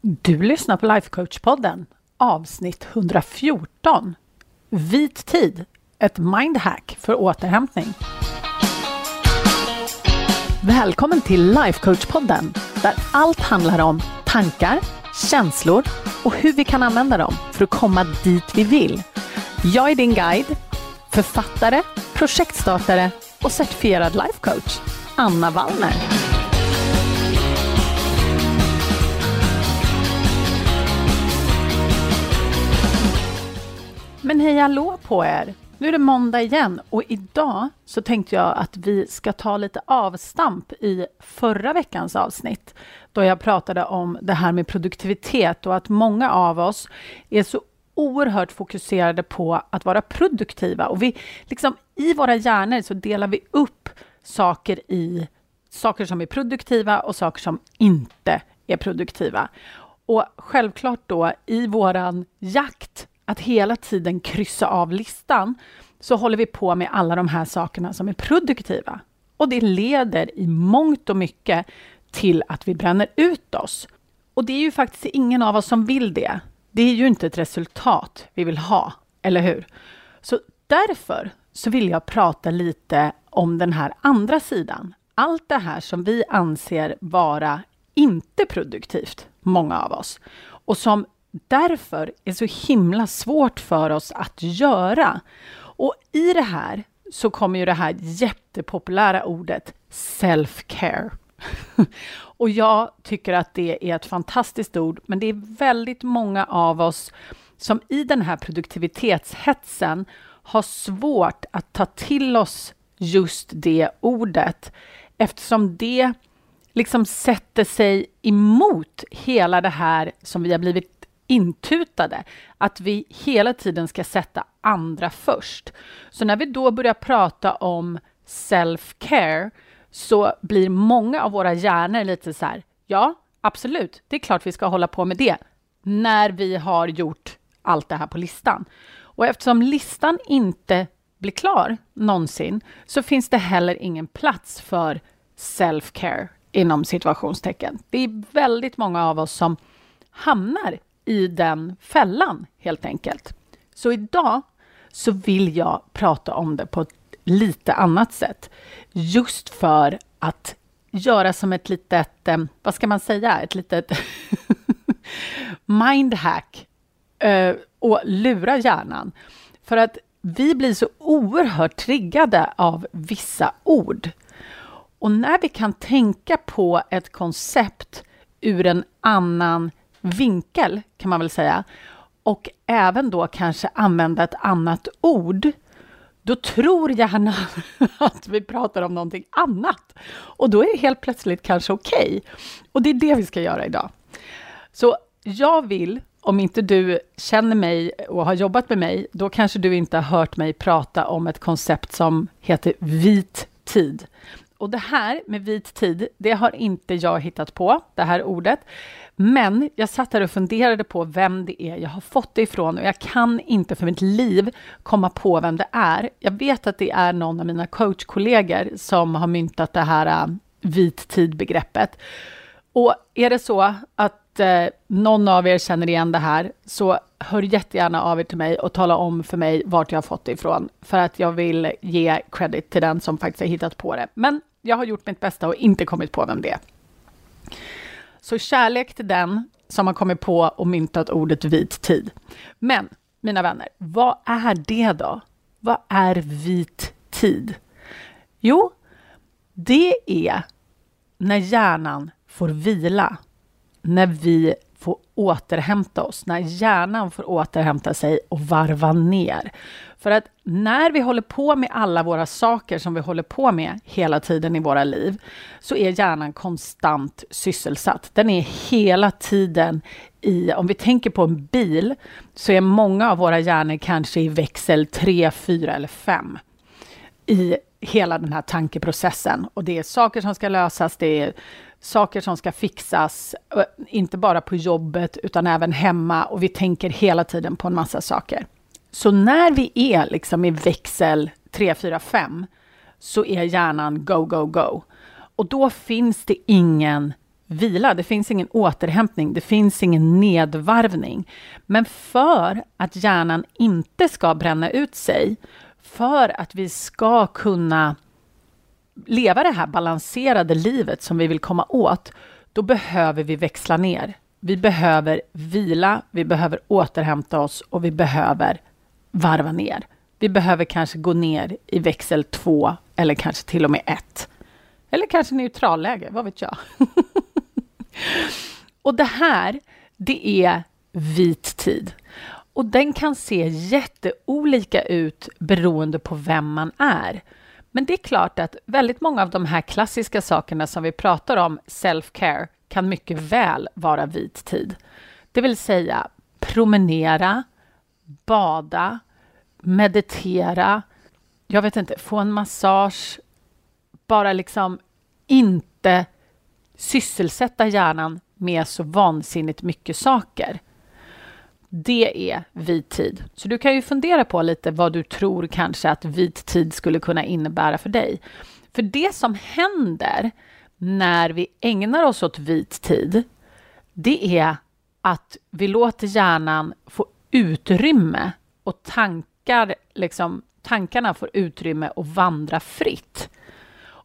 Du lyssnar på Lifecoach-podden, avsnitt 114. Vit tid, ett mindhack för återhämtning. Välkommen till Lifecoach-podden, där allt handlar om tankar, känslor och hur vi kan använda dem för att komma dit vi vill. Jag är din guide, författare, projektstartare och certifierad lifecoach, Anna Wallner. Men hej hallå på er! Nu är det måndag igen och idag så tänkte jag att vi ska ta lite avstamp i förra veckans avsnitt då jag pratade om det här med produktivitet och att många av oss är så oerhört fokuserade på att vara produktiva och vi liksom i våra hjärnor så delar vi upp saker i saker som är produktiva och saker som inte är produktiva. Och självklart då i våran jakt att hela tiden kryssa av listan så håller vi på med alla de här sakerna som är produktiva. Och det leder i mångt och mycket till att vi bränner ut oss. Och det är ju faktiskt ingen av oss som vill det. Det är ju inte ett resultat vi vill ha, eller hur? Så därför så vill jag prata lite om den här andra sidan. Allt det här som vi anser vara inte produktivt, många av oss, och som därför är så himla svårt för oss att göra. Och i det här så kommer ju det här jättepopulära ordet self-care. och jag tycker att det är ett fantastiskt ord, men det är väldigt många av oss som i den här produktivitetshetsen har svårt att ta till oss just det ordet eftersom det liksom sätter sig emot hela det här som vi har blivit intutade, att vi hela tiden ska sätta andra först. Så när vi då börjar prata om self-care så blir många av våra hjärnor lite så här, ja, absolut, det är klart vi ska hålla på med det när vi har gjort allt det här på listan. Och eftersom listan inte blir klar någonsin så finns det heller ingen plats för self-care inom situationstecken. Det är väldigt många av oss som hamnar i den fällan helt enkelt. Så idag så vill jag prata om det på ett lite annat sätt. Just för att göra som ett litet, eh, vad ska man säga, ett litet mindhack eh, och lura hjärnan. För att vi blir så oerhört triggade av vissa ord. Och när vi kan tänka på ett koncept ur en annan vinkel, kan man väl säga, och även då kanske använda ett annat ord, då tror hjärnan att vi pratar om någonting annat. Och då är det helt plötsligt kanske okej. Okay. Och det är det vi ska göra idag. Så jag vill, om inte du känner mig och har jobbat med mig, då kanske du inte har hört mig prata om ett koncept som heter vit tid. Och det här med vit tid, det har inte jag hittat på, det här ordet. Men jag satt här och funderade på vem det är jag har fått det ifrån och jag kan inte för mitt liv komma på vem det är. Jag vet att det är någon av mina coachkollegor som har myntat det här äh, vit tid-begreppet. Och är det så att eh, någon av er känner igen det här, så hör jättegärna av er till mig och tala om för mig vart jag har fått det ifrån, för att jag vill ge credit till den som faktiskt har hittat på det. Men jag har gjort mitt bästa och inte kommit på vem det är. Så kärlek till den som har kommit på och myntat ordet vit tid. Men, mina vänner, vad är det då? Vad är vit tid? Jo, det är när hjärnan får vila, när vi får återhämta oss, när hjärnan får återhämta sig och varva ner. För att när vi håller på med alla våra saker som vi håller på med hela tiden i våra liv, så är hjärnan konstant sysselsatt. Den är hela tiden i, om vi tänker på en bil, så är många av våra hjärnor kanske i växel 3, 4 eller 5 i hela den här tankeprocessen. Och det är saker som ska lösas, det är saker som ska fixas, inte bara på jobbet utan även hemma och vi tänker hela tiden på en massa saker. Så när vi är liksom i växel 3, 4, 5 så är hjärnan go, go, go. Och då finns det ingen vila, det finns ingen återhämtning, det finns ingen nedvarvning. Men för att hjärnan inte ska bränna ut sig, för att vi ska kunna leva det här balanserade livet som vi vill komma åt, då behöver vi växla ner. Vi behöver vila, vi behöver återhämta oss och vi behöver varva ner. Vi behöver kanske gå ner i växel två eller kanske till och med ett. Eller kanske neutralläge, vad vet jag. och det här, det är vit tid. Och den kan se jätteolika ut beroende på vem man är. Men det är klart att väldigt många av de här klassiska sakerna som vi pratar om, self-care, kan mycket väl vara vit tid. Det vill säga promenera, bada, meditera, jag vet inte, få en massage, bara liksom inte sysselsätta hjärnan med så vansinnigt mycket saker. Det är vit tid. Så du kan ju fundera på lite vad du tror kanske att vit tid skulle kunna innebära för dig. För det som händer när vi ägnar oss åt vit tid, det är att vi låter hjärnan få utrymme och tankar, liksom, tankarna får utrymme att vandra fritt.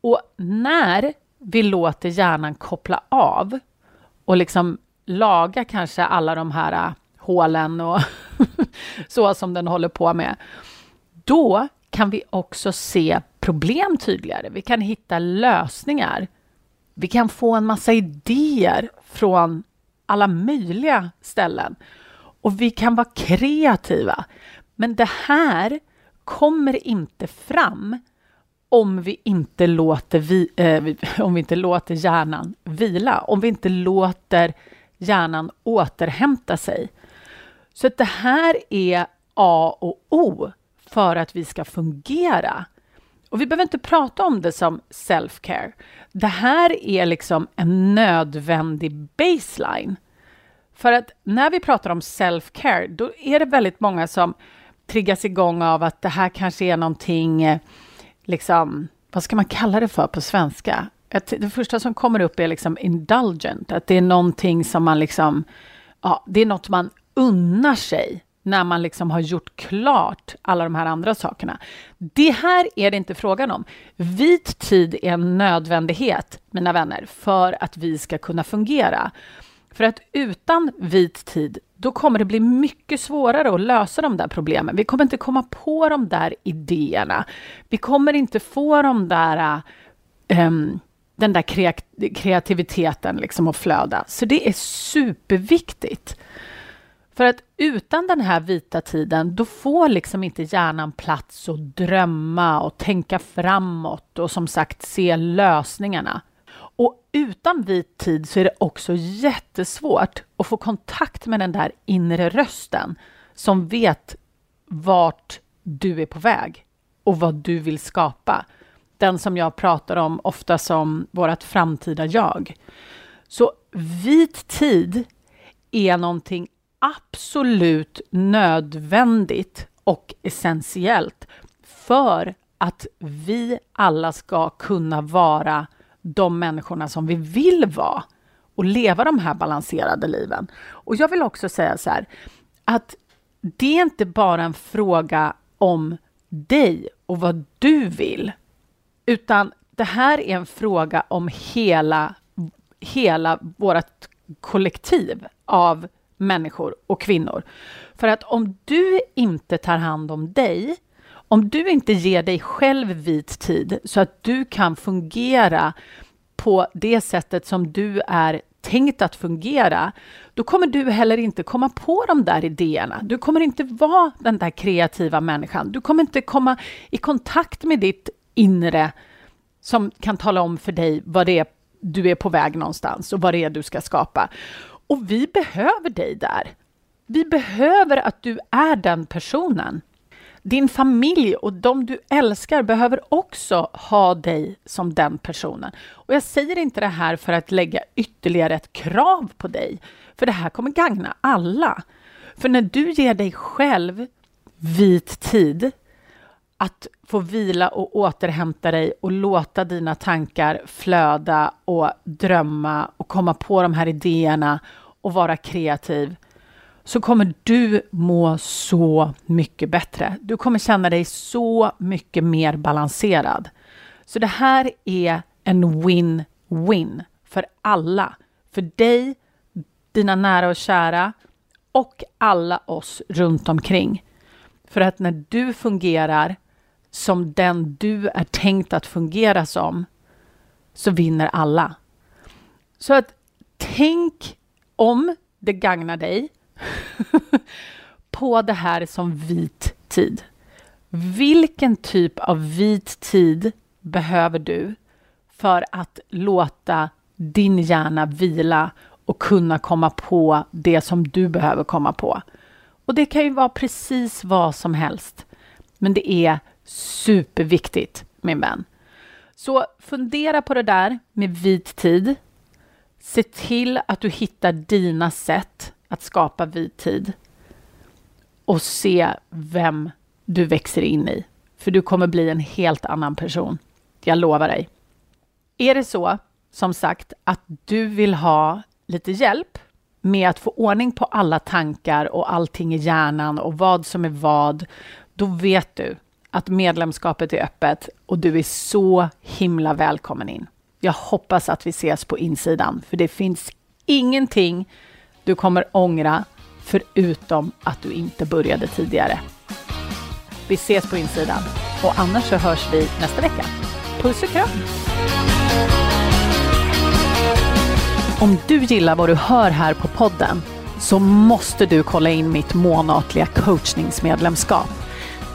Och när vi låter hjärnan koppla av och liksom laga kanske alla de här hålen och så som den håller på med, då kan vi också se problem tydligare. Vi kan hitta lösningar. Vi kan få en massa idéer från alla möjliga ställen och vi kan vara kreativa. Men det här kommer inte fram om vi inte låter, vi, eh, om vi inte låter hjärnan vila, om vi inte låter hjärnan återhämta sig. Så att det här är A och O för att vi ska fungera. Och vi behöver inte prata om det som self-care. Det här är liksom en nödvändig baseline. För att när vi pratar om self-care, då är det väldigt många som triggas igång av att det här kanske är någonting, eh, liksom, vad ska man kalla det för på svenska? Att det första som kommer upp är liksom indulgent, att det är någonting som man liksom, ja, det är något man unnar sig när man liksom har gjort klart alla de här andra sakerna. Det här är det inte frågan om. Vit tid är en nödvändighet, mina vänner, för att vi ska kunna fungera. För att utan vit tid, då kommer det bli mycket svårare att lösa de där problemen. Vi kommer inte komma på de där idéerna. Vi kommer inte få de där, um, den där kreativiteten liksom att flöda. Så det är superviktigt. För att utan den här vita tiden, då får liksom inte hjärnan plats att drömma och tänka framåt och som sagt se lösningarna. Och utan vit tid så är det också jättesvårt att få kontakt med den där inre rösten som vet vart du är på väg och vad du vill skapa. Den som jag pratar om ofta som vårt framtida jag. Så vit tid är någonting absolut nödvändigt och essentiellt för att vi alla ska kunna vara de människorna som vi vill vara och leva de här balanserade liven. Och jag vill också säga så här, att det är inte bara en fråga om dig och vad du vill, utan det här är en fråga om hela, hela vårt kollektiv av människor och kvinnor. För att om du inte tar hand om dig, om du inte ger dig själv vit tid så att du kan fungera på det sättet som du är tänkt att fungera, då kommer du heller inte komma på de där idéerna. Du kommer inte vara den där kreativa människan. Du kommer inte komma i kontakt med ditt inre som kan tala om för dig vad det är du är på väg någonstans och vad det är du ska skapa. Och vi behöver dig där. Vi behöver att du är den personen. Din familj och de du älskar behöver också ha dig som den personen. Och jag säger inte det här för att lägga ytterligare ett krav på dig, för det här kommer gagna alla. För när du ger dig själv vit tid, att få vila och återhämta dig och låta dina tankar flöda och drömma och komma på de här idéerna och vara kreativ så kommer du må så mycket bättre. Du kommer känna dig så mycket mer balanserad. Så det här är en win-win för alla. För dig, dina nära och kära och alla oss runt omkring. För att när du fungerar som den du är tänkt att fungera som så vinner alla. Så att tänk om det gagnar dig på det här som vit tid. Vilken typ av vit tid behöver du för att låta din hjärna vila och kunna komma på det som du behöver komma på? Och det kan ju vara precis vad som helst. Men det är superviktigt, min vän. Så fundera på det där med vit tid. Se till att du hittar dina sätt att skapa vit tid och se vem du växer in i. För du kommer bli en helt annan person. Jag lovar dig. Är det så, som sagt, att du vill ha lite hjälp med att få ordning på alla tankar och allting i hjärnan och vad som är vad, då vet du att medlemskapet är öppet och du är så himla välkommen in. Jag hoppas att vi ses på insidan, för det finns ingenting du kommer ångra förutom att du inte började tidigare. Vi ses på insidan och annars så hörs vi nästa vecka. Puss och kram! Om du gillar vad du hör här på podden så måste du kolla in mitt månatliga coachningsmedlemskap.